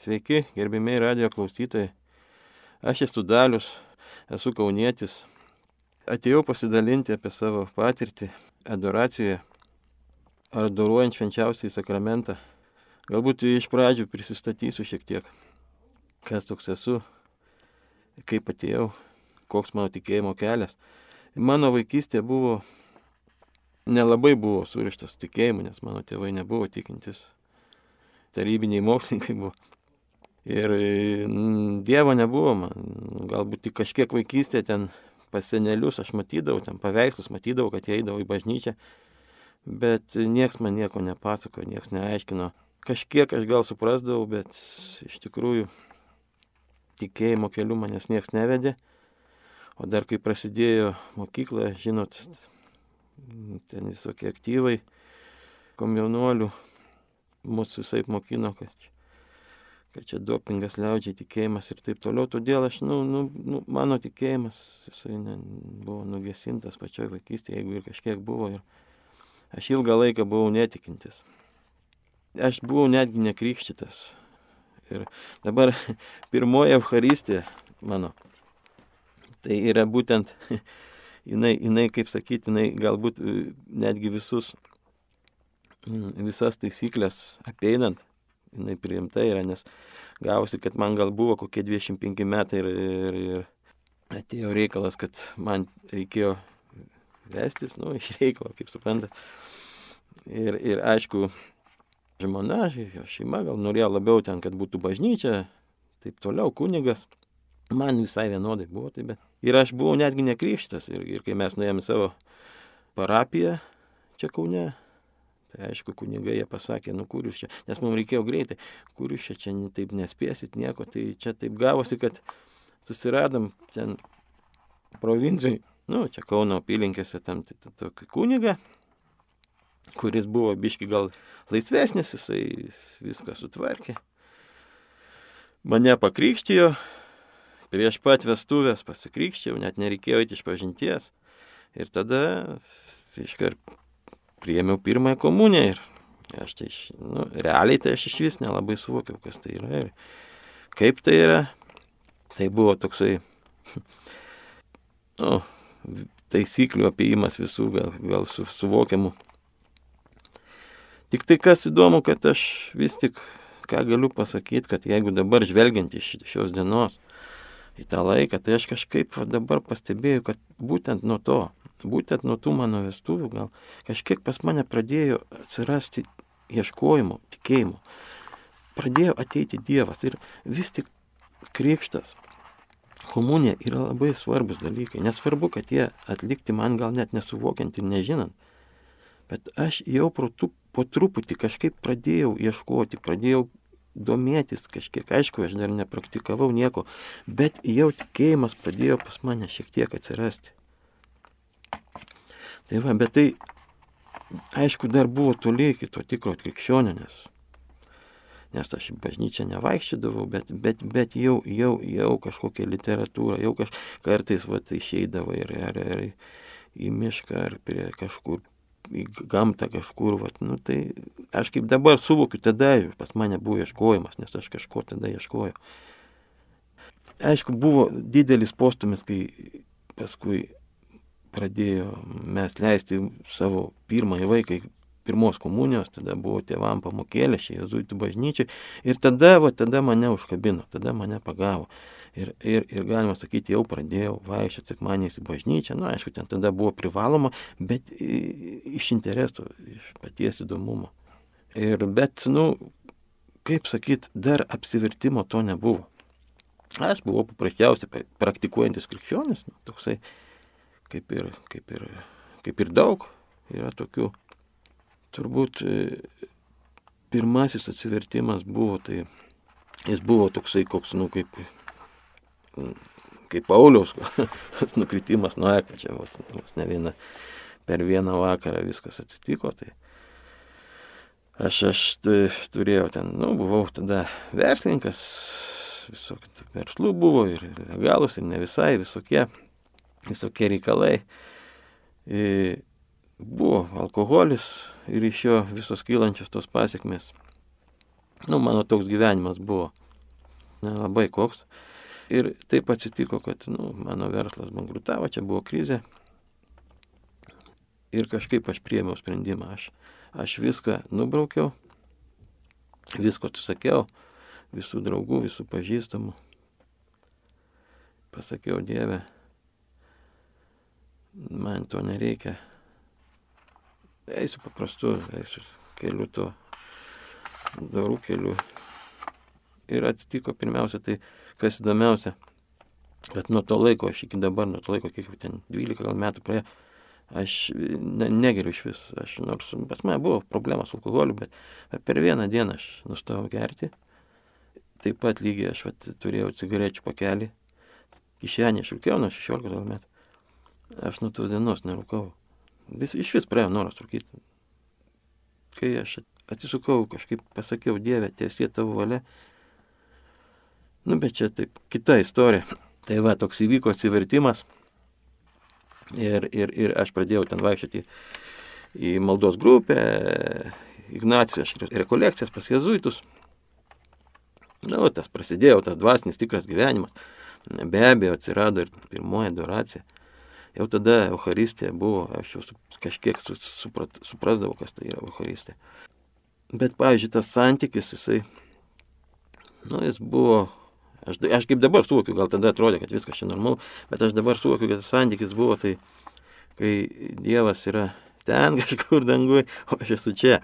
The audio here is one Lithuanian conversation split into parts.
Sveiki, gerbimiai radio klausytojai. Aš esu Dalius, esu kaunietis. Atėjau pasidalinti apie savo patirtį adoracijoje, adoruojant švenčiausiai sakramentą. Galbūt iš pradžių prisistatysiu šiek tiek, kas toks esu, kaip atėjau, koks mano tikėjimo kelias. Mano vaikystė buvo, nelabai buvo surištas tikėjimu, nes mano tėvai nebuvo tikintis. Tarybiniai mokslininkai buvo. Ir mm, Dievo nebuvo man. Galbūt tik kažkiek vaikystėje ten pas senelius aš matydavau, ten paveikslus matydavau, kad jie eidavo į bažnyčią. Bet nieks man nieko nepasakojo, nieks neaiškino. Kažkiek aš gal suprasdavau, bet iš tikrųjų tikėjimo keliu manęs nieks nevedė. O dar kai prasidėjo mokykla, žinot, ten visokie aktyvai, komjaunuolių, mūsų visai mokino, kad kad čia dopingas liaudžiai tikėjimas ir taip toliau. Todėl aš, nu, nu, nu mano tikėjimas, jisai ne, buvo nugesintas pačioj vaikystėje, jeigu ir kažkiek buvo. Ir aš ilgą laiką buvau netikintis. Aš buvau netgi nekrikštytas. Ir dabar pirmoji Euharistija mano. Tai yra būtent, jinai, jinai kaip sakyti, jinai galbūt e, netgi visus, visas taisyklės apeinant jinai priimta yra, nes gausi, kad man gal buvo kokie 25 metai ir, ir, ir atėjo reikalas, kad man reikėjo vestis, nu, iš reikalo, kaip supranta. Ir, ir aišku, žmona, šeima gal norėjo labiau ten, kad būtų bažnyčia, taip toliau, kunigas. Man visai vienodai buvo tai, bet. Ir aš buvau netgi nekryštas. Ir, ir kai mes nuėjome savo parapiją čia Kaune, Tai aišku, kunigai jie pasakė, nu kur jūs čia, nes mums reikėjo greitai, kur jūs čia, čia taip nespėsit nieko, tai čia taip gavosi, kad susiradom ten provincijai, nu, čia Kauno apylinkėse tam tokį kunigą, kuris buvo biški gal laisvesnis, jisai viską sutvarkė. Mane pakrikštijo, prieš pat vestuvės pasikrikščiau, net nereikėjo eiti iš pažinties. Ir tada iškart priėmiau pirmąją komuniją ir aš tai, nu, realiai tai aš iš vis nelabai suvokiau, kas tai yra ir kaip tai yra. Tai buvo toksai, nu, taisyklių apėjimas visų gal, gal su, suvokiamų. Tik tai kas įdomu, kad aš vis tik, ką galiu pasakyti, kad jeigu dabar žvelgiant iš šios dienos į tą laiką, tai aš kažkaip dabar pastebėjau, kad būtent nuo to, būtent nuo tų mano vestuvių gal kažkiek pas mane pradėjo atsirasti ieškojimo, tikėjimo. Pradėjo ateiti Dievas ir vis tik krikštas, komunija yra labai svarbus dalykai. Nesvarbu, kad jie atlikti man gal net nesuvokiant ir nežinant. Bet aš jau protu, po truputį kažkaip pradėjau ieškoti, pradėjau domėtis kažkiek. Aišku, aš dar nepraktikavau nieko, bet jau tikėjimas pradėjo pas mane šiek tiek atsirasti. Tai va, bet tai, aišku, dar buvo toli iki to tikro krikščionio, nes, aš į bažnyčią nevaikščiodavau, bet, bet, bet jau, jau, jau kažkokią literatūrą, jau kaž, kartais va, tai išeidavo ir, ir, ir į mišką, ar prie kažkur, į gamtą kažkur, va, nu, tai aš kaip dabar suvokiu, tada pas mane buvo ieškojimas, nes aš kažko tada ieškojau. Aišku, buvo didelis postumis, kai paskui pradėjo mes leisti savo pirmąjį vaiką pirmos komunijos, tada buvo tėvam pamokėlė, šie jezuitų bažnyčiai. Ir tada, va, tada mane užkabino, tada mane pagavo. Ir, ir, ir galima sakyti, jau pradėjau vaikščioti sekmaniais į bažnyčią. Na, nu, aišku, ten tada buvo privaloma, bet iš interesų, iš paties įdomumo. Ir, bet, nu, kaip sakyt, dar apsivertimo to nebuvo. Aš buvau paprasčiausiai praktikuojantis krikščionis, nu, toksai kaip ir, kaip ir, kaip ir daug yra tokių. Turbūt e, pirmasis atsivertimas buvo, tai jis buvo toksai koks, nu, kaip, kaip Pauliaus, tas nukritimas nuo eklio, čia vos, vos ne viena, per vieną vakarą viskas atsitiko. Tai aš, aš turėjau ten, nu, buvau tada verslininkas, visokių verslų buvo ir legalus, ir ne visai, visokie visokie reikalai. E, buvo alkoholis ir iš jo visos kylančios tos pasiekmes. Nu, mano toks gyvenimas buvo. nelabai koks. Ir taip atsitiko, kad nu, mano verslas bankrutavo, čia buvo krizė. Ir kažkaip aš priėmiau sprendimą, aš, aš viską nubraukiau, visko atsisakiau, visų draugų, visų pažįstamų. Pasakiau, Dieve, man to nereikia. Eisiu paprastu, eisiu keliu to dorų keliu. Ir atsitiko pirmiausia, tai kas įdomiausia, kad nuo to laiko, aš iki dabar, nuo to laiko, kiek jau ten 12 gal metų praėjo, aš ne, negeriu iš vis. Aš, nors pas mane buvo problema su alkoholiu, bet, per vieną dieną aš nustojau gerti. Taip pat lygiai aš vat, turėjau cigarečių pakelį, kišenį aš rūkiau nuo 16 gal metų. Aš nuo tos dienos nerūkau. Vis, iš vis praėjo noras rūkyti. Kai aš atsisukau, kažkaip pasakiau, Dieve, tiesie tavo valia. Nu, bet čia taip, kita istorija. Tai va, toks įvyko atsivertimas. Ir, ir, ir aš pradėjau ten vaikščioti į maldos grupę, Ignacijos rekolekcijas pas jezuitus. Na, nu, tas prasidėjo, tas dvasinis tikras gyvenimas. Be abejo, atsirado ir pirmoji adoracija. Jau tada Euharistija buvo, aš jau kažkiek suprat, suprasdavau, kas tai yra Euharistija. Bet, pavyzdžiui, tas santykis, jisai, nu, jis buvo, aš, aš kaip dabar suvokiu, gal tada atrodė, kad viskas čia normalu, bet aš dabar suvokiu, kad tas santykis buvo tai, kai Dievas yra ten kažkur dangui, o aš esu čia.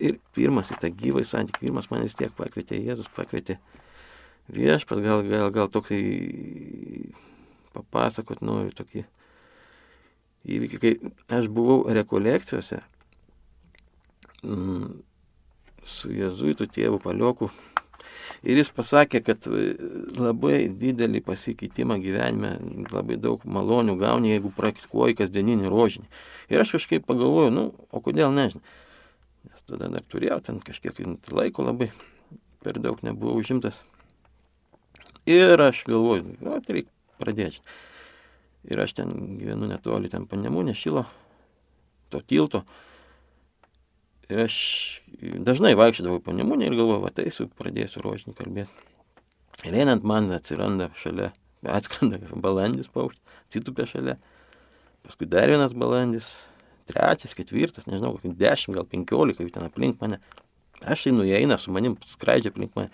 Ir pirmas į tą gyvą santykį, pirmas man vis tiek pakvietė, Jėzus pakvietė viešpas, gal, gal, gal tokį papasakot noriu tokį įvykį, kai aš buvau rekolekcijose mm, su jezuitų tėvu palioku. Ir jis pasakė, kad e, labai didelį pasikeitimą gyvenime, labai daug malonių gauni, jeigu praktikuoji kasdieninį rožinį. Ir aš kažkaip pagalvoju, nu, o kodėl nežinau. Nes tada dar turėjau ten kažkiek laiko labai, per daug nebuvau užimtas. Ir aš galvoju, o, tai reikia pradėti. Ir aš ten gyvenu netoli, ten panemūnė šilo, to tilto. Ir aš dažnai vaikščiodavau po nemūnę ir galvojau, va taisiu, pradėsiu rožinį kalbėti. Ir einant man atsiranda šalia, atskrenda balandis paukštis, atsitupė šalia. Paskui dar vienas balandis, trečias, ketvirtas, nežinau, dešimt, gal penkiolika jų ten aplink mane. Aš einu, jie eina su manim, skraidžia aplink mane.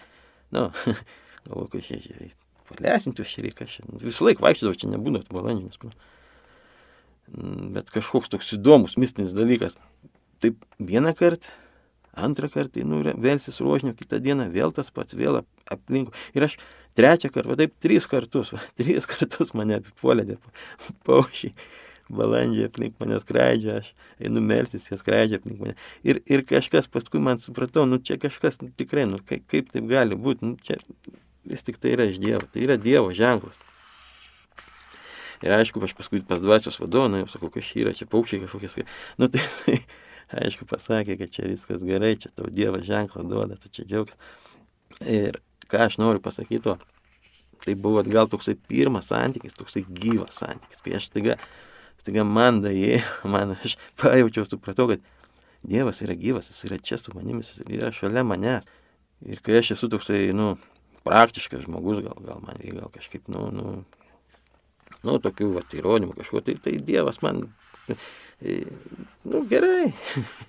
Nu, galvoju, kad čia, palesinti už šį reiką. Visą laiką vaikščiodavau, čia nebūna balandžinis. Bet kažkoks toks įdomus, mistinis dalykas. Taip vieną kartą, antrą kartą einu vėlsis ruožnių, kitą dieną vėl tas pats, vėl aplinkų. Ir aš trečią kartą, va taip tris kartus, va, tris kartus mane apipuolė paukščiai. Balandžiai aplink mane skraidžia, aš einu melsis, jie skraidžia aplink mane. Ir, ir kažkas paskui man supratau, nu čia kažkas nu, tikrai, nu kaip, kaip taip gali būti, nu čia vis tik tai yra iš Dievo, tai yra Dievo ženklas. Ir aišku, aš paskui pas dvasios vadovą, nu jau sakau, kas yra, čia paukščiai kažkokie, nu tai jisai, aišku, pasakė, kad čia viskas gerai, čia tau Dievo ženklą duoda, tu čia džiaugs. Ir ką aš noriu pasakyti, to, tai buvo gal toksai pirmas santykis, toksai gyvas santykis, kai aš staiga, staiga man daėjau, man aš pajaučiau, supratau, kad Dievas yra gyvas, jis yra čia su manimi, jis yra šalia manęs. Ir kai aš esu toksai, nu, praktiškas žmogus, gal, gal man reikia kažkaip, nu, nu, nu, tokių, va, įrodymų kažko, tai, tai Dievas man, e, nu, gerai,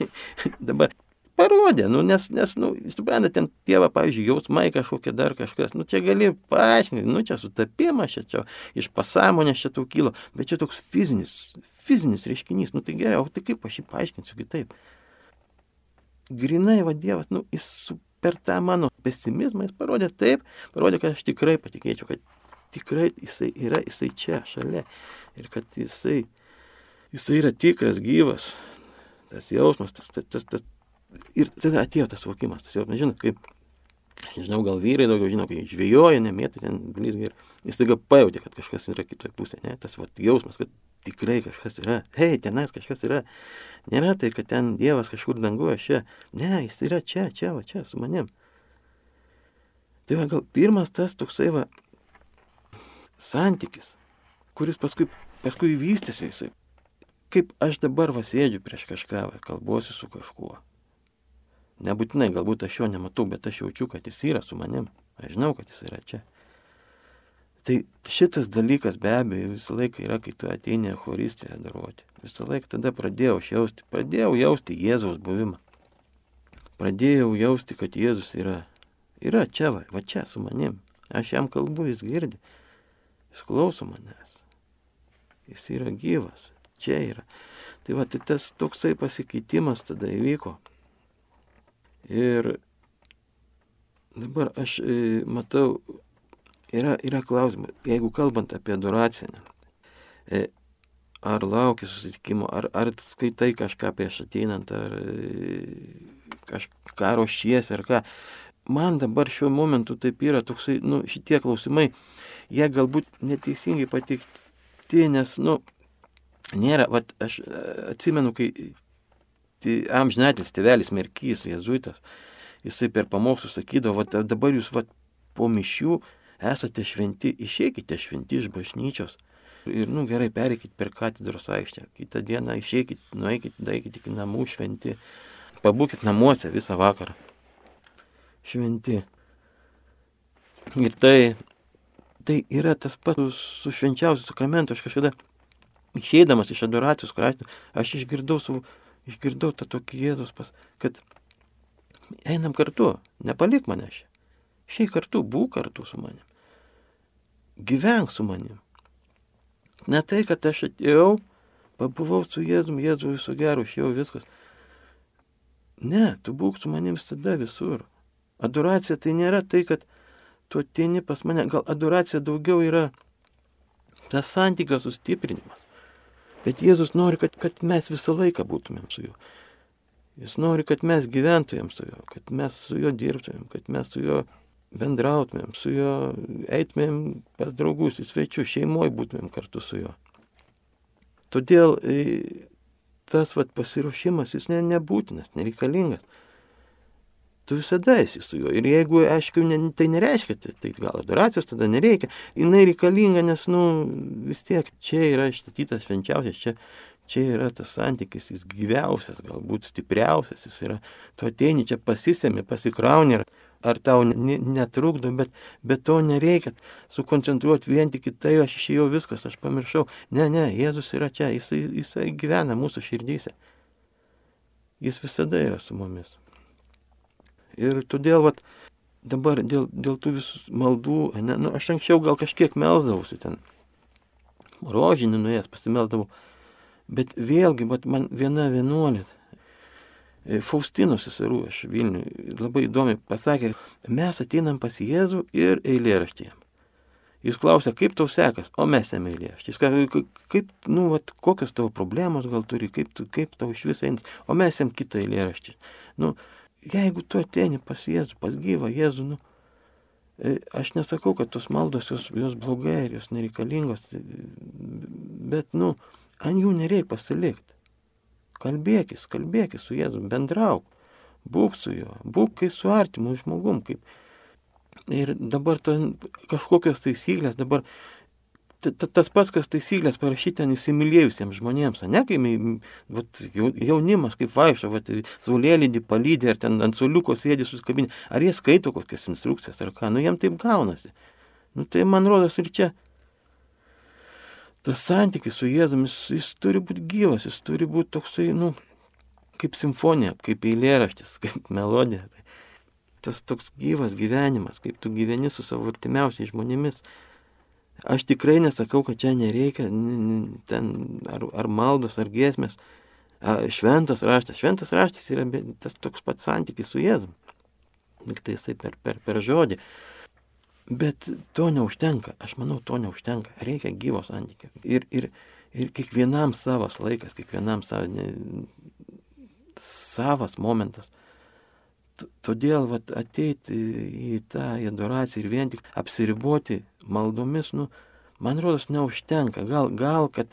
dabar parodė, nu, nes, nes, nu, suprantate, ten tėva, pavyzdžiui, jausmai kažkokie dar kažkas, nu, čia gali paaiškinti, nu, čia sutapimas, čia, čia iš pasąmonės čia tau kilo, bet čia toks fizinis, fizinis reiškinys, nu, tai gerai, o tai kaip aš jį paaiškinsiu kitaip. Grinai, va, Dievas, nu, jis su per tą mano pesimizmą jis parodė taip, parodė, kad aš tikrai patikėčiau, kad tikrai jisai yra, jisai čia, šalia. Ir kad jisai, jisai yra tikras, gyvas. Tas jausmas, tas, tas, tas, tas. Ir tada atėjo tas suvokimas, tas jausmas, žinot, kaip, aš nežinau, gal vyrai daugiau žino, kai žvėjoja, nemėtų ten blizgai. Ir jis taiga pajutė, kad kažkas yra kitoje pusėje, ne? Tas vat, jausmas, kad tikrai kažkas yra. Hei, tenais kažkas yra. Nėra tai, kad ten Dievas kažkur danguoja čia. Ne, jis yra čia, čia, va čia, su manim. Tai va, gal pirmas tas toksai va santykis, kuris paskui, paskui vystėsi jisai. Kaip aš dabar va sėdžiu prieš kažką, va, kalbuosi su kažkuo. Nebūtinai, galbūt aš jo nematau, bet aš jaučiu, kad jis yra su manim. Aš žinau, kad jis yra čia. Tai šitas dalykas be abejo visą laiką yra, kai tu ateini Eucharistiją daruoti. Visą laiką tada pradėjau jausti, pradėjau jausti Jėzaus buvimą. Pradėjau jausti, kad Jėzus yra, yra čia, va, va čia su manim. Aš jam kalbu, jis girdi. Jis klauso manęs. Jis yra gyvas. Čia yra. Tai va, tai tas toksai pasikeitimas tada įvyko. Ir dabar aš e, matau, yra, yra klausimas, jeigu kalbant apie adoraciją, e, ar lauki susitikimo, ar, ar skaitai kažką prieš ateinant, ar e, kažką ruošiesi, ar ką. Man dabar šiuo momentu taip yra toksai, nu, šitie klausimai, jie galbūt neteisingai patikti, nes, nu, nėra, vat, aš atsimenu, kai amžinatis tėvelis Merkys, jezuitas, jisai per pamokslus sakydavo, va, dabar jūs va, po mišių esate šventi, išeikite šventi iš bažnyčios. Ir, nu, gerai, pereikit per katedros aikštę. Kitą dieną išeikit, nueikit, daikit iki namų šventi. Pabūkit namuose visą vakarą. Šventi. Ir tai, tai yra tas pats su švenčiausiu sakramentu. Aš kažkada išeidamas iš adoracijos krašto, aš išgirdau savo išgirdau tą tokį Jėzus pas, kad einam kartu, nepalik čia. Šiai kartu, būk kartu su manim. Gyvenk su manim. Ne tai, kad aš atėjau, pabuvau su Jėzum, Jėzu viso gero, išėjau viskas. Ne, tu būk su manim tada visur. Adoracija tai nėra tai, kad tu ateini pas mane. Gal adoracija daugiau yra tas santykio sustiprinimas. Bet Jėzus nori, kad, kad mes visą laiką būtumėm su juo. Jis nori, kad mes gyventumėm su juo, kad mes su juo dirbtumėm, kad mes su juo bendrautumėm, su juo eitumėm pas draugus, į svečius, šeimoje būtumėm kartu su juo. Todėl e, tas vat, pasiruošimas jis ne, nebūtinas, nereikalingas tu visada esi su juo. Ir jeigu, aišku, ne, tai nereiškia, tai, tai gal adoracijos tada nereikia, jinai reikalinga, nes, nu, vis tiek čia yra išstatytas švenčiausias, čia, čia yra tas santykis, jis gyviausias, galbūt stipriausias, jis yra, tu ateini čia pasisemi, pasikrauni, ar, ar tau netrukdo, bet, bet to nereikia sukoncentruoti vien tik į tai, aš išėjau viskas, aš pamiršau. Ne, ne, Jėzus yra čia, jisai, jisai gyvena mūsų širdyse. Jis visada yra su mumis. Ir todėl vat, dabar dėl, dėl tų visų maldų, ne, nu, aš anksčiau gal kažkiek melzdavausi ten, rožinį nuėjęs pasimeldavau, bet vėlgi, vat, man viena vienuolė, e, Faustinos seserų, aš Vilniui, labai įdomi pasakė, mes ateinam pas Jėzų ir eilėraštėjam. Jis klausia, kaip tau sekas, o mes jam eilėraštys. Kaip, nu, vat, kokios tavo problemos gal turi, kaip, tu, kaip tau iš viso eins, o mes jam kitą eilėraštį. Nu, jeigu tu ateini pas Jėzų, pas gyvą Jėzų, nu, e, aš nesakau, kad tos maldos jos, jos blogai ir jos nereikalingos, e, bet, nu, ant jų nereikia pasilikti. Kalbėkis, kalbėkis su Jėzu, bendrauk, būk su juo, būk kaip su artimu žmogum. Kaip... Ir dabar ta, kažkokios taisyklės, dabar tas pats, kas taisyklės parašyti ten įsimylėjusiems žmonėms, ne, kai vat, jaunimas kaip vaikščia, saulėlydį palydė, ar ten ant suliuko sėdi susikabinę, ar jie skaito kokias instrukcijas, ar ką, nu jiem taip gaunasi. Nu tai man rodos ir čia tas santykis su Jėzumi, jis, jis turi būti gyvas, jis turi būti toksai, nu, kaip simfonija, kaip eilėraštis, kaip melodija. Tai tas toks gyvas gyvenimas, kaip tu gyveni su savo artimiausiais žmonėmis. Aš tikrai nesakau, kad čia nereikia ten ar, ar maldos, ar giesmės. Šventas raštas. Šventas raštas yra tas toks pats santykis su Jėzum. Tik tai jisai per, per, per žodį. Bet to neužtenka. Aš manau, to neužtenka. Reikia gyvo santykio. Ir, ir, ir kiekvienam savas laikas, kiekvienam savas, ne, savas momentas. Todėl vat, ateiti į tą adoraciją ir vien tik apsiriboti maldomis, nu, man rodos, neužtenka. Gal, gal, kad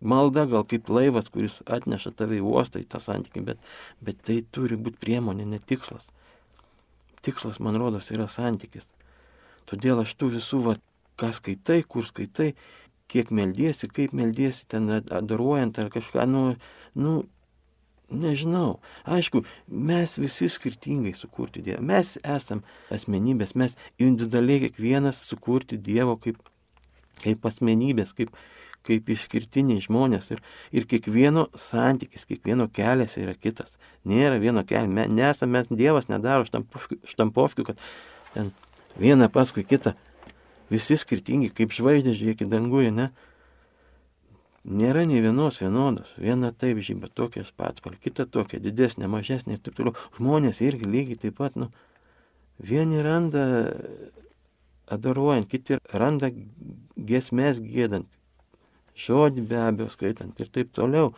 malda gal kaip laivas, kuris atneša tave į uostą, į tą santykį, bet, bet tai turi būti priemonė, ne tikslas. Tikslas, man rodos, yra santykis. Todėl aš tų visų, va, ką skaitai, kur skaitai, kiek meldiesi, kaip meldiesi ten adoruojant ar kažką, nu, nu Nežinau. Aišku, mes visi skirtingai sukurti Dievą. Mes esam asmenybės, mes individualiai kiekvienas sukurti Dievo kaip, kaip asmenybės, kaip, kaip išskirtiniai žmonės. Ir, ir kiekvieno santykis, kiekvieno kelias yra kitas. Nėra vieno kelio. Mes, nesame, mes Dievas nedaro štampovkių, kad ten vieną paskui kitą. Visi skirtingi, kaip žvaigždė, žiūrėkit danguje, ne? Nėra nei vienos vienodos. Viena taip žyba tokia spatspalė, kita tokia didesnė, mažesnė ir taip toliau. Žmonės irgi lygiai taip pat, nu, vieni randa adoruojant, kiti randa gesmės gėdant, žodį be abejo skaitant ir taip toliau.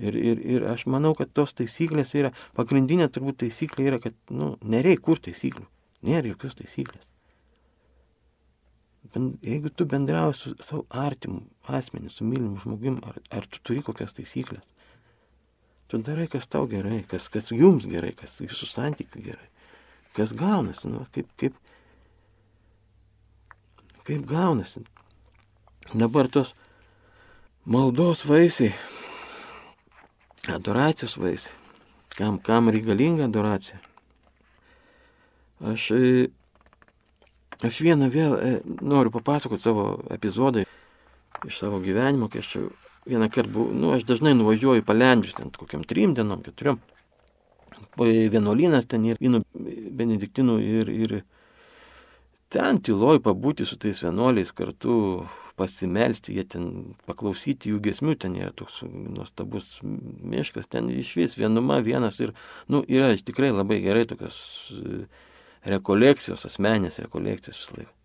Ir, ir, ir aš manau, kad tos taisyklės yra, pagrindinė turbūt taisyklė yra, kad, nu, nereikia kur taisyklių, nėra jokios taisyklės jeigu tu bendrauji su savo artimu asmeniu, su mylimu žmogim, ar, ar tu turi kokias taisyklės, tu darai, kas tau gerai, kas, kas jums gerai, kas jūsų santykių gerai, kas gaunasi, nu, kaip, kaip, kaip gaunasi. Dabar tos maldos vaisiai, adoracijos vaisiai, kam, kam reikalinga adoracija. Aš Aš vieną vėl e, noriu papasakoti savo epizodą iš savo gyvenimo, kai aš vieną kartą buvau, nu, aš dažnai nuvažiuoju palendžius ten kokiam trim dienom, keturiom. Po vienuolynas ten ir vynų benediktinų ir, ir ten tyloj pabūti su tais vienuoliais kartu, pasimelsti, jie ten paklausyti jų gesmių, ten yra toks nuostabus miškas, ten iš vis vienuma vienas ir, nu, yra tikrai labai gerai tokios rekolekcijos, asmenės rekolekcijos visą laiką.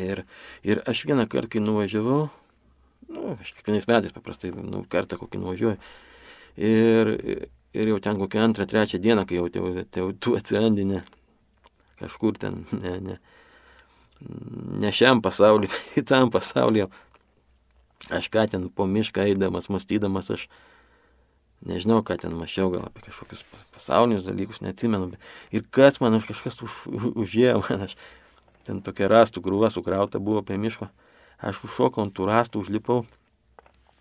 Ir, ir aš vieną kartą, kai nuvažiavau, nu, aš kiekvienais metais paprastai, nu, kartą kokį nuvažiuoju, ir, ir jau ten kokią antrą, trečią dieną, kai jau, jau, jau tu atsirandi, ne, kažkur ten, ne, ne, ne šiam pasauliu, bet kitam pasauliu, aš ką ten po mišką eidamas, mąstydamas, aš, nežinau, ką ten mačiau, gal apie kažkokius pasaulinius dalykus, neatsimenu. Ir kas man už kažkas už, užėjo, man aš ten tokia rastų grūva sukrauta buvo prie miško. Aš užšokau ant tų rastų, užlipau,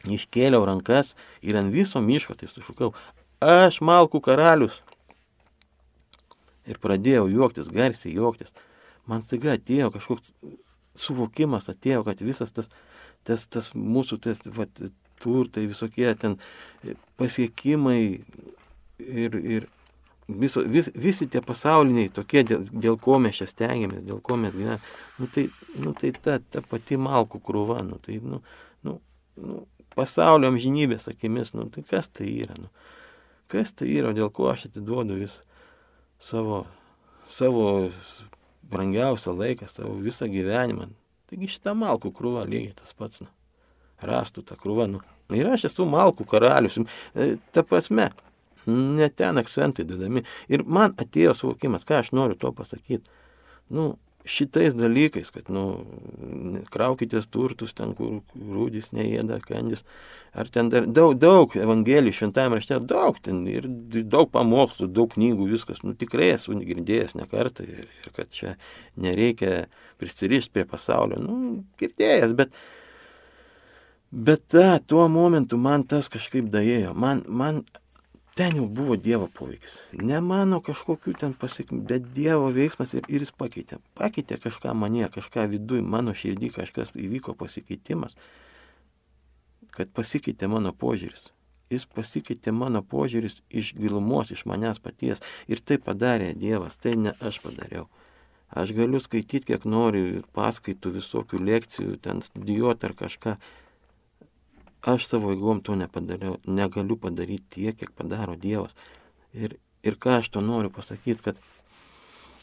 iškėliau rankas ir ant viso miško tai sušukau, aš malkų karalius. Ir pradėjau juoktis, garsiai juoktis. Man staiga atėjo kažkoks suvokimas, atėjo, kad visas tas, tas, tas mūsų tas, vat, turtai, visokie ten pasiekimai ir, ir viso, vis, visi tie pasauliniai tokie, dėl, dėl ko mes čia stengiamės, dėl ko mes gyvename, nu tai, nu tai ta, ta pati malkų krūva, nu tai, nu, nu, nu, pasaulio amžinybės akimis, nu tai kas tai yra, nu, kas tai yra, dėl ko aš atiduodu vis savo, savo brangiausią laiką, savo visą gyvenimą. Taigi šitą malkų krūvą lygiai tas pats. Nu rastų tą krūvą. Nu. Ir aš esu malkų karalius. E, ta prasme, ne ten akcentai dedami. Ir man atėjo suvokimas, ką aš noriu to pasakyti. Nu, šitais dalykais, kad, nu, kraukitės turtus ten, kur rūdis neėda, kandis, ar ten dar daug, daug evangelijų šventame rašte, daug ten ir daug pamokslų, daug knygų, viskas, nu, tikrai esu girdėjęs ne kartą ir, ir kad čia nereikia prisirišti prie pasaulio, nu, girdėjęs, bet, Bet ta, tuo momentu man tas kažkaip daėjo. Man, man ten jau buvo Dievo poveikis. Ne mano kažkokių ten pasiekmių, bet Dievo veiksmas ir, ir jis pakeitė. Pakeitė kažką mane, kažką viduje, mano širdį, kažkas įvyko pasikeitimas, kad pasikeitė mano požiūris. Jis pasikeitė mano požiūris iš gilumos, iš manęs paties. Ir tai padarė Dievas, tai ne aš padariau. Aš galiu skaityti, kiek noriu, paskaitų visokių lekcijų, ten studijuoti ar kažką Aš savo jėgom to nepadariau, negaliu padaryti tiek, kiek padaro Dievas. Ir, ir ką aš to noriu pasakyti, kad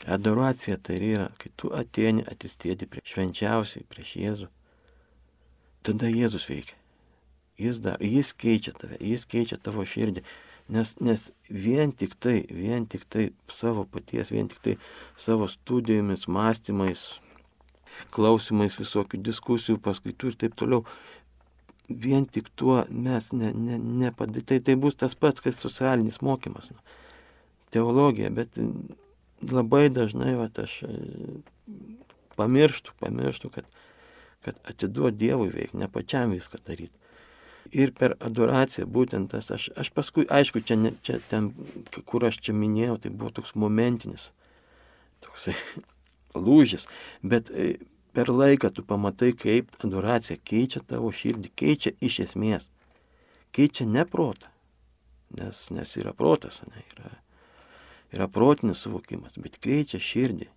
adoracija tai yra, kai tu ateini, atistėdi prie švenčiausiai, prieš Jėzų. Tada Jėzus veikia. Jis, dar, jis keičia tave, jis keičia tavo širdį. Nes, nes vien tik tai, vien tik tai savo paties, vien tik tai savo studijomis, mąstymais, klausimais visokių diskusijų, paskaitų ir taip toliau, vien tik tuo mes ne, ne, nepadarysime. Tai, tai bus tas pats, kas socialinis mokymas. Nu, teologija, bet labai dažnai va, aš e, pamirštu, pamirštu, kad, kad atiduoti Dievui veikti, ne pačiam viską daryti. Ir per adoraciją būtent tas, aš, aš paskui, aišku, čia, ne, čia ten, kur aš čia minėjau, tai buvo toks momentinis, toksai lūžis, bet e, per laiką tu pamatai, kaip adoracija keičia tavo širdį, keičia iš esmės, keičia ne protą, nes, nes yra protas, ne, yra, yra protinis suvokimas, bet keičia širdį,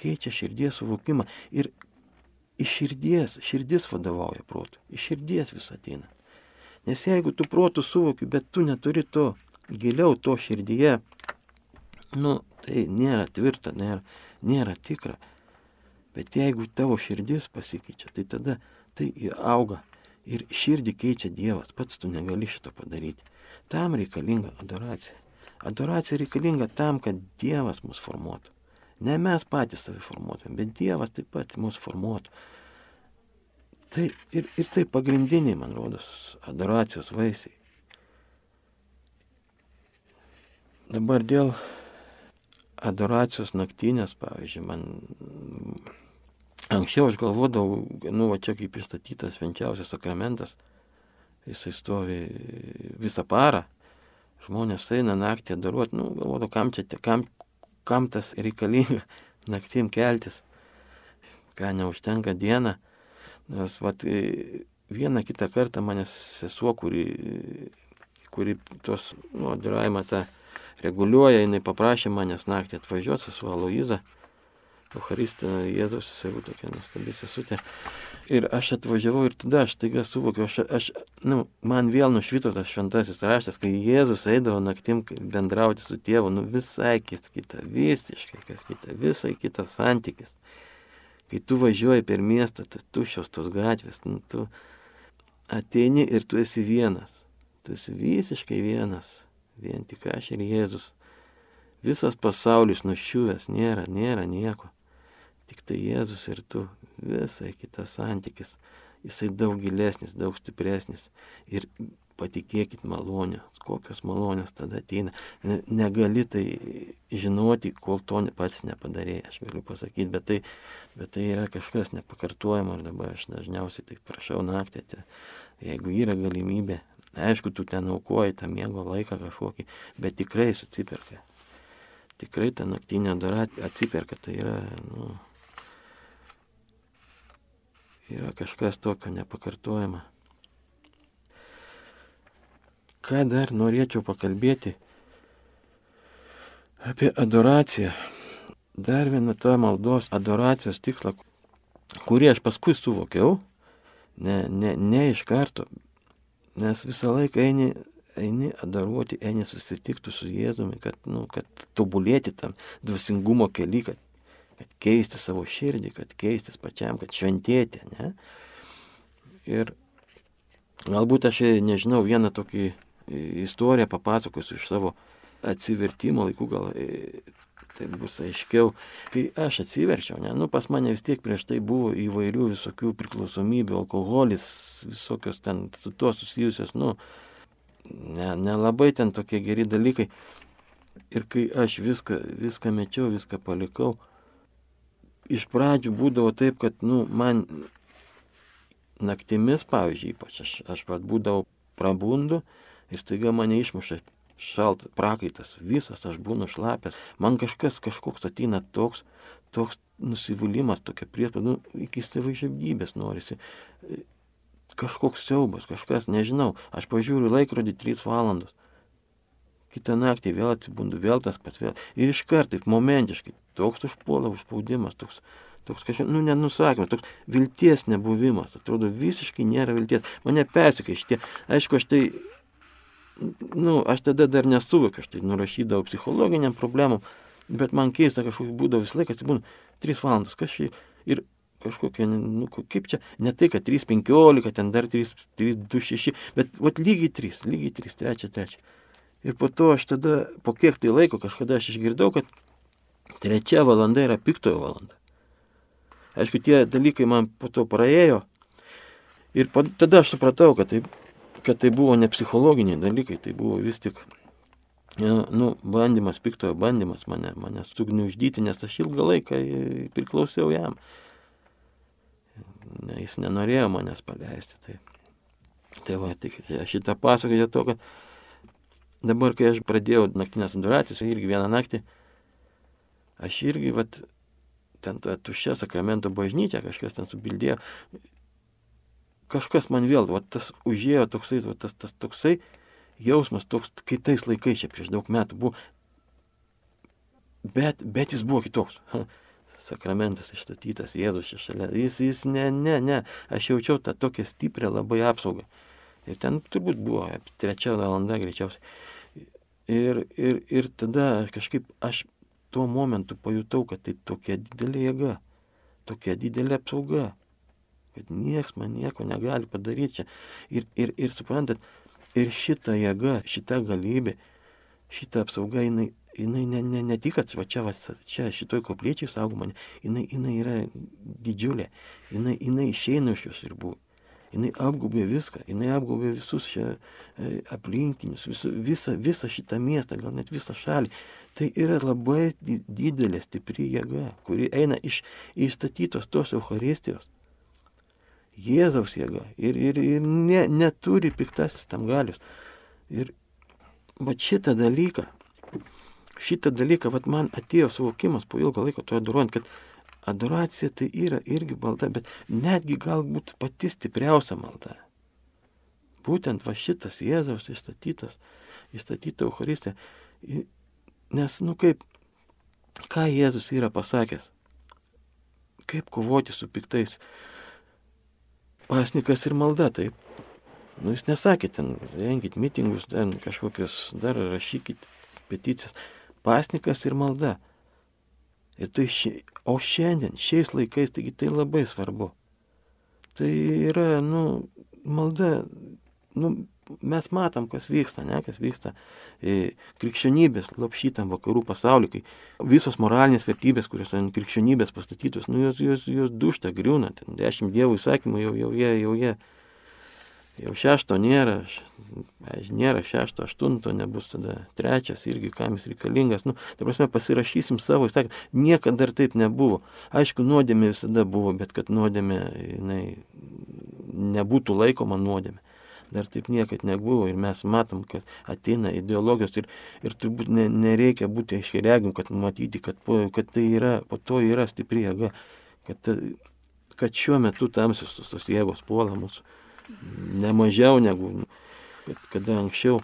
keičia širdies suvokimą ir iš širdies, širdis vadovauja protu, iš širdies vis ateina. Nes jeigu tu protų suvoki, bet tu neturi to giliau to širdyje, nu, tai nėra tvirta, nėra, nėra tikra. Bet jeigu tavo širdis pasikeičia, tai tada tai auga ir širdį keičia Dievas, pats tu negali šito padaryti. Tam reikalinga adoracija. Adoracija reikalinga tam, kad Dievas mus formuotų. Ne mes patys save formuotume, bet Dievas taip pat mus formuotų. Tai ir, ir tai pagrindiniai, man rodos, adoracijos vaisiai. Dabar dėl adoracijos naktinės, pavyzdžiui, man anksčiau aš galvodavau, nu, va čia kaip pristatytas švenčiausias sakramentas, jisai stovi visą parą, žmonės eina naktį adoruoti, nu, galvodavau, kam čia, kam, kam tas reikalinga naktim keltis, ką neužtenka dieną. Nes vat, e, vieną kitą kartą manęs sesuo, kuri, kuri tos nu, adoravimą tą reguliuoja, jinai paprašė manęs naktį atvažiuoti, sesuo Aloiza. Eucharistą Jėzus, jisai buvo tokia nuostabi sesutė. Ir aš atvažiavau ir tada aš taiga suvokiau, aš, aš nu, man vėl nušvito tas šventasis raštas, kai Jėzus eidavo naktim bendrauti su tėvu, nu visai kit, kita, visiškai kas kita, visai kitas santykis. Kai tu važiuoji per miestą, tas tuščios tos gatvės, nu, tu ateini ir tu esi vienas. Tu esi visiškai vienas. Vien tik aš ir Jėzus. Visas pasaulis nuščiuvęs, nėra, nėra nieko tik tai Jėzus ir tu, visai kitas santykis, jisai daug gilesnis, daug stipresnis ir patikėkit malonę, kokios malonės tada ateina. Negali tai žinoti, kol to pats nepadarėjai, aš galiu pasakyti, bet tai, bet tai yra kažkas nepakartojama ir dabar aš dažniausiai tai prašau naktį, tai, jeigu yra galimybė, aišku, tu ten aukoji tą miego laiką kažkokį, bet tikrai susiperka. Tikrai ta naktinė dara atsiperka, tai yra, nu, yra kažkas tokio nepakartojama. Ką dar norėčiau pakalbėti apie adoraciją. Dar viena ta maldos adoracijos tikslą, kurį aš paskui suvokiau, ne, ne, ne iš karto, nes visą laiką eini, eini adoruoti, eini susitikti su Jėzumi, kad, nu, kad tobulėti tam dvasingumo keli, kad kad keisti savo širdį, kad keistis pačiam, kad šventėti. Ne? Ir galbūt aš, nežinau, vieną tokį istoriją papasakosiu iš savo atsivertimo laikų, gal tai bus aiškiau. Kai aš atsiverčiau, ne, nu pas mane vis tiek prieš tai buvo įvairių visokių priklausomybių, alkoholis, visokios ten su tuo susijusios, nu, nelabai ne ten tokie geri dalykai. Ir kai aš viską, viską mečiau, viską palikau, iš pradžių būdavo taip, kad, nu, man naktimis, pavyzdžiui, ypač aš, aš pat būdavau prabundu ir staiga mane išmuša šaltas prakaitas, visas aš būnu šlapęs, man kažkas kažkoks ateina toks, toks nusivylimas, tokia priespauda, nu, iki savižudybės norisi. Kažkoks siaubas, kažkas, nežinau, aš pažiūriu laikrodį 3 valandos. Kitą naktį vėl atsibundu, vėl tas pats vėl. Ir iš karto, momentiškai, toks užpuola užspaudimas, toks, toks kažkaip, nu, nenusakymas, toks vilties nebuvimas, atrodo, visiškai nėra vilties. Mane persikė šitie, aišku, aš tai, nu, aš tada dar nesuvokiu, aš tai nurašydavau psichologiniam problemam, bet man keista kažkoks būdavo visą laiką, atsibūna 3 valandas, kažkaip ir kažkokia, nu, kaip čia, ne tai, kad 3.15, ten dar 3.26, bet vat lygiai 3, lygiai 3, 3, 3. Ir po to aš tada, po kiek tai laiko, kažkada aš išgirdau, kad trečia valanda yra piktojo valanda. Aišku, tie dalykai man po to praėjo. Ir tada aš supratau, kad tai, kad tai buvo ne psichologiniai dalykai, tai buvo vis tik, nu, bandymas, piktojo bandymas mane, mane sugniuždyti, nes aš ilgą laiką priklausiau jam. Ne, jis nenorėjo manęs paleisti. Tai Tai va, tai aš šitą pasakoju to, kad dabar, kai aš pradėjau naktinės adoracijas, irgi vieną naktį, aš irgi, va, ten ta tuščia sakramento bažnyčia, kažkas ten subildėjo, kažkas man vėl, va, tas užėjo toksai, va, tas, tas toksai jausmas, toks, kai tais laikais, čia prieš daug metų buvo, bet, bet jis buvo kitoks. Sakramentas išstatytas, Jėzus čia šalia. Jis, jis, ne, ne, ne, aš jaučiau tą tokią stiprią labai apsaugą. Ir ten turbūt buvo trečia valanda greičiausiai. Ir, ir, ir tada kažkaip aš tuo momentu pajutau, kad tai tokia didelė jėga, tokia didelė apsauga, kad niekas man nieko negali padaryti čia. Ir, ir, ir suprantat, ir šita jėga, šita galybė, šita apsauga, jinai, jinai ne, ne, ne tik, kad va čia, va, čia šitoj koplyčiai saugoma, jinai, jinai yra didžiulė, jinai, jinai išeina iš jos ribų jinai apgaubė viską, jinai apgaubė visus čia e, aplinkinius, visą, visą, visą šitą miestą, gal net visą šalį. Tai yra labai didelė, stipri jėga, kuri eina iš įstatytos tos Euharistijos. Jėzaus jėga ir, ir, ir ne, neturi piktasis tam galius. Ir va šitą dalyką, šitą dalyką, va man atėjo suvokimas po ilgo laiko to adoruojant, kad adoracija tai yra irgi malda, bet netgi galbūt pati stipriausia malda. Būtent va šitas Jėzaus įstatytas, įstatyta Euharistė. Nes, nu kaip, ką Jėzus yra pasakęs? Kaip kovoti su piktais? Pasnikas ir malda, taip. Nu, jis nesakė ten, rengit mitingus, ten kažkokius, dar rašykit peticijas. Pasnikas ir malda. Ir tai ši... O šiandien, šiais laikais, taigi tai labai svarbu. Tai yra, nu, malda, nu, mes matom, kas vyksta, ne, kas vyksta e, krikščionybės lopšytam vakarų pasauliu, kai visos moralinės vertybės, kurios ant krikščionybės pastatytos, nu, jos, jos, jos dušta, griūna, ten dešimt dievų įsakymų jau, jau jie, jau jie. Jau šešto nėra, nėra šešto, aštunto, nebus tada trečias irgi, kam jis reikalingas. Nu, ta prasme, pasirašysim savo įstatymą. Niekada dar taip nebuvo. Aišku, nuodėmė visada buvo, bet kad nuodėmė jinai, nebūtų laikoma nuodėmė. Dar taip niekad nebuvo ir mes matom, kad ateina ideologijos ir, ir turbūt ne, nereikia būti aiškiai kad matyti, kad, po, kad tai yra, po to yra stipri jėga, kad, kad šiuo metu tamsios tos jėgos puola mūsų nemažiau negu kad, kada anksčiau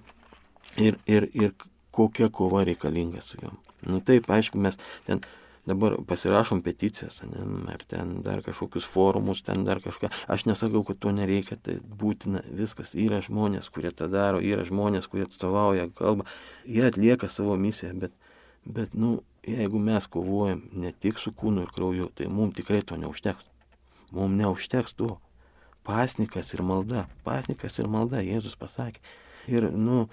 ir, ir, ir kokia kova reikalinga su juom. Nu taip, aišku, mes ten dabar pasirašom peticijas, ne, ar ten dar kažkokius forumus, ten dar kažką. Aš nesakau, kad to nereikia, tai būtina viskas. Yra žmonės, kurie tą daro, yra žmonės, kurie atstovauja kalbą, jie atlieka savo misiją, bet, bet nu, jeigu mes kovojam ne tik su kūnu ir krauju, tai mums tikrai to neužteks. Mums neužteks to pasnikas ir malda, pasnikas ir malda, Jėzus pasakė. Ir, nu,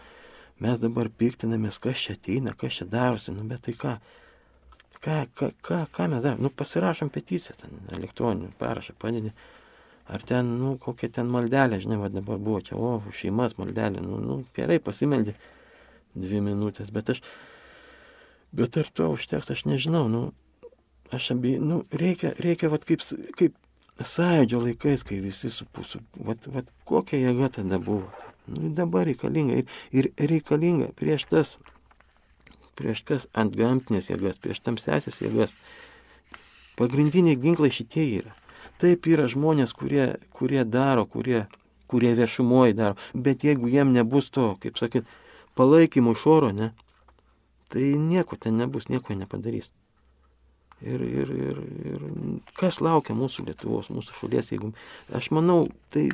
mes dabar piktinamės, kas čia ateina, kas čia darosi, nu, bet tai ką, ką, ką, ką, ką mes darome, nu, pasirašom peticiją, ten elektroninį parašą padedi, ar ten, nu, kokia ten maldelė, žinai, va dabar buvo čia, o, šeimas maldelė, nu, nu, gerai, pasimeldė dvi minutės, bet aš, bet ar to užteks, aš nežinau, nu, aš abi, nu, reikia, reikia, va, kaip, kaip sąjūdžio laikais, kai visi supusų, vat, vat kokia jėga tada buvo. Nu, dabar reikalinga ir, ir reikalinga prieš tas, prieš tas ant gamtinės jėgas, prieš tamsesias jėgas. Pagrindiniai ginklai šitie yra. Taip yra žmonės, kurie, kurie daro, kurie, kurie viešumoji daro, bet jeigu jiem nebus to, kaip sakyt, palaikymo iš oro, ne, tai nieko ten nebus, nieko nepadarys. Ir, ir, ir, ir kas laukia mūsų Lietuvos, mūsų šalies, jeigu aš manau, tai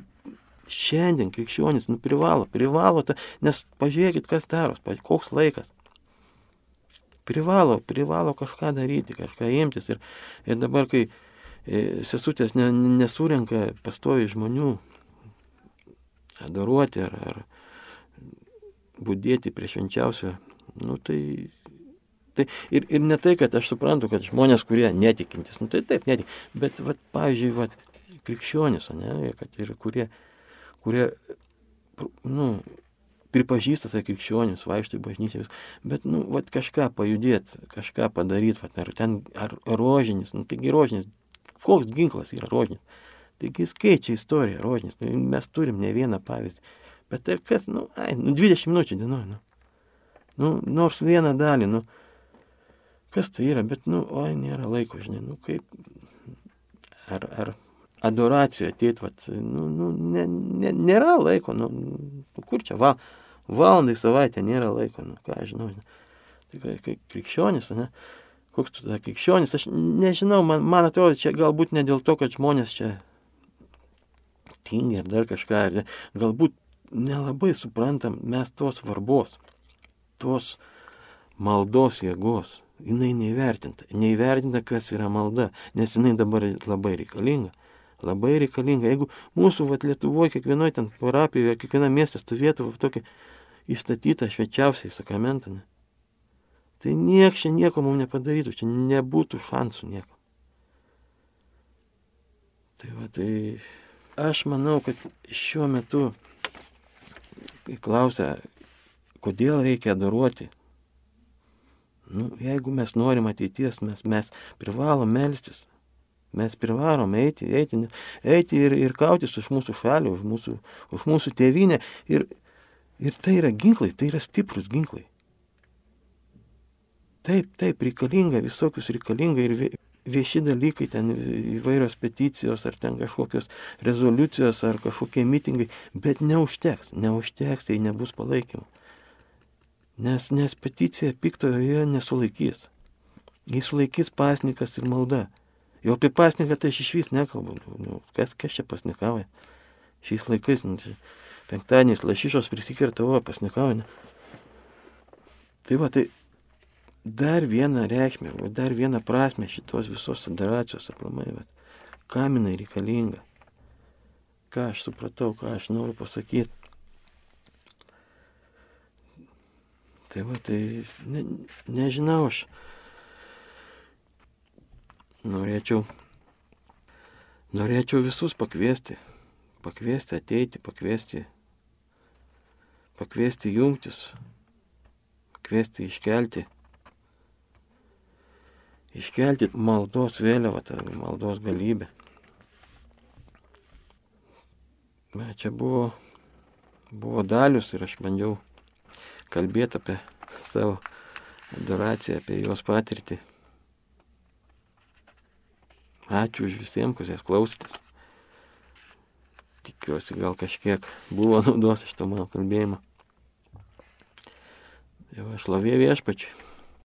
šiandien krikščionis nu, privalo, privalo, ta, nes pažiūrėkit, kas daros, koks laikas. Privalo, privalo kažką daryti, kažką imtis. Ir, ir dabar, kai e, sesutės ne, nesurenka pastovi žmonių adoruoti ar, ar būdėti prie švenčiausio, nu tai Tai ir, ir ne tai, kad aš suprantu, kad žmonės, kurie netikintis, nu tai taip, netik, bet, vat, pavyzdžiui, vat, krikščionis, ne, kad ir kurie, kurie, nu, pripažįsta tai krikščionis, vaikšto į bažnyčią, bet, nu, vat, kažką pajudėti, kažką padaryti, vat, ar ten, ar rožinis, nu, taigi rožinis, koks ginklas yra rožinis. Taigi jis keičia istoriją, rožinis. Nu, mes turim ne vieną pavyzdį. Bet ir kas, nu, ai, nu 20 minučių dienoj, nu. Nu, nors vieną dalį, nu. Kas tai yra, bet, nu, oi, nėra laiko, žinai, nu kaip. Ar, ar adoracijoje ateit, vat, nu, nu, ne, ne, nėra laiko, nu, kur čia, va, valandai savaitę nėra laiko, nu, ką aš žinau. Tai kaip krikščionis, ne, koks tu tada krikščionis, aš nežinau, man, man atrodo, čia galbūt ne dėl to, kad žmonės čia tingi ar dar kažką, ar galbūt nelabai suprantam mes tos svarbos, tos maldos jėgos. Jinai neįvertinta. Neįvertinta, kas yra malda, nes jinai dabar labai reikalinga. Labai reikalinga. Jeigu mūsų vat, Lietuvoje, kiekvienoje ten parapijoje, kiekviena miestė stovėtų tokį įstatytą švečiausiai sakramentą, ne? tai nieks čia nieko mums nepadarytų, čia nebūtų šansų nieko. Tai va, tai aš manau, kad šiuo metu, klausia, kodėl reikia adoruoti, nu, jeigu mes norim ateities, mes, mes privalom melstis. Mes privalom eiti, eiti, eiti ir, ir kautis už mūsų šalį, už mūsų, už mūsų tėvynę. Ir, ir tai yra ginklai, tai yra stiprus ginklai. Taip, taip, reikalinga, visokius reikalinga ir vieši dalykai, ten įvairios peticijos ar ten kažkokios rezoliucijos ar kažkokie mitingai, bet neužteks, neužteks, tai nebus palaikymo. Nes, nes peticija piktoje nesulaikys. Jis sulaikys pasnikas ir malda. Jau apie pasniką tai aš iš vis nekalbu. Nu, kas, kas čia pasnikauja? Šiais laikais, nu, penktadieniais lašišos prisikirta, o pasnikauja. Tai va, tai dar vieną reikšmę, dar vieną prasme šitos visos federacijos aplamai, bet kam jinai reikalinga, ką aš supratau, ką aš noriu pasakyti. Tai va, tai ne, nežinau, aš norėčiau, norėčiau visus pakviesti, pakviesti ateiti, pakviesti, pakviesti jungtis, pakviesti iškelti iškelti maldos vėliavą, tą maldos galybę. Bet čia buvo, buvo dalius ir aš bandžiau kalbėti apie savo adoraciją, apie jos patirtį. Ačiū už visiems, kas jas klausėtės. Tikiuosi, gal kažkiek buvo naudos iš to mano kalbėjimo. Jau aš lavė viešpačiui.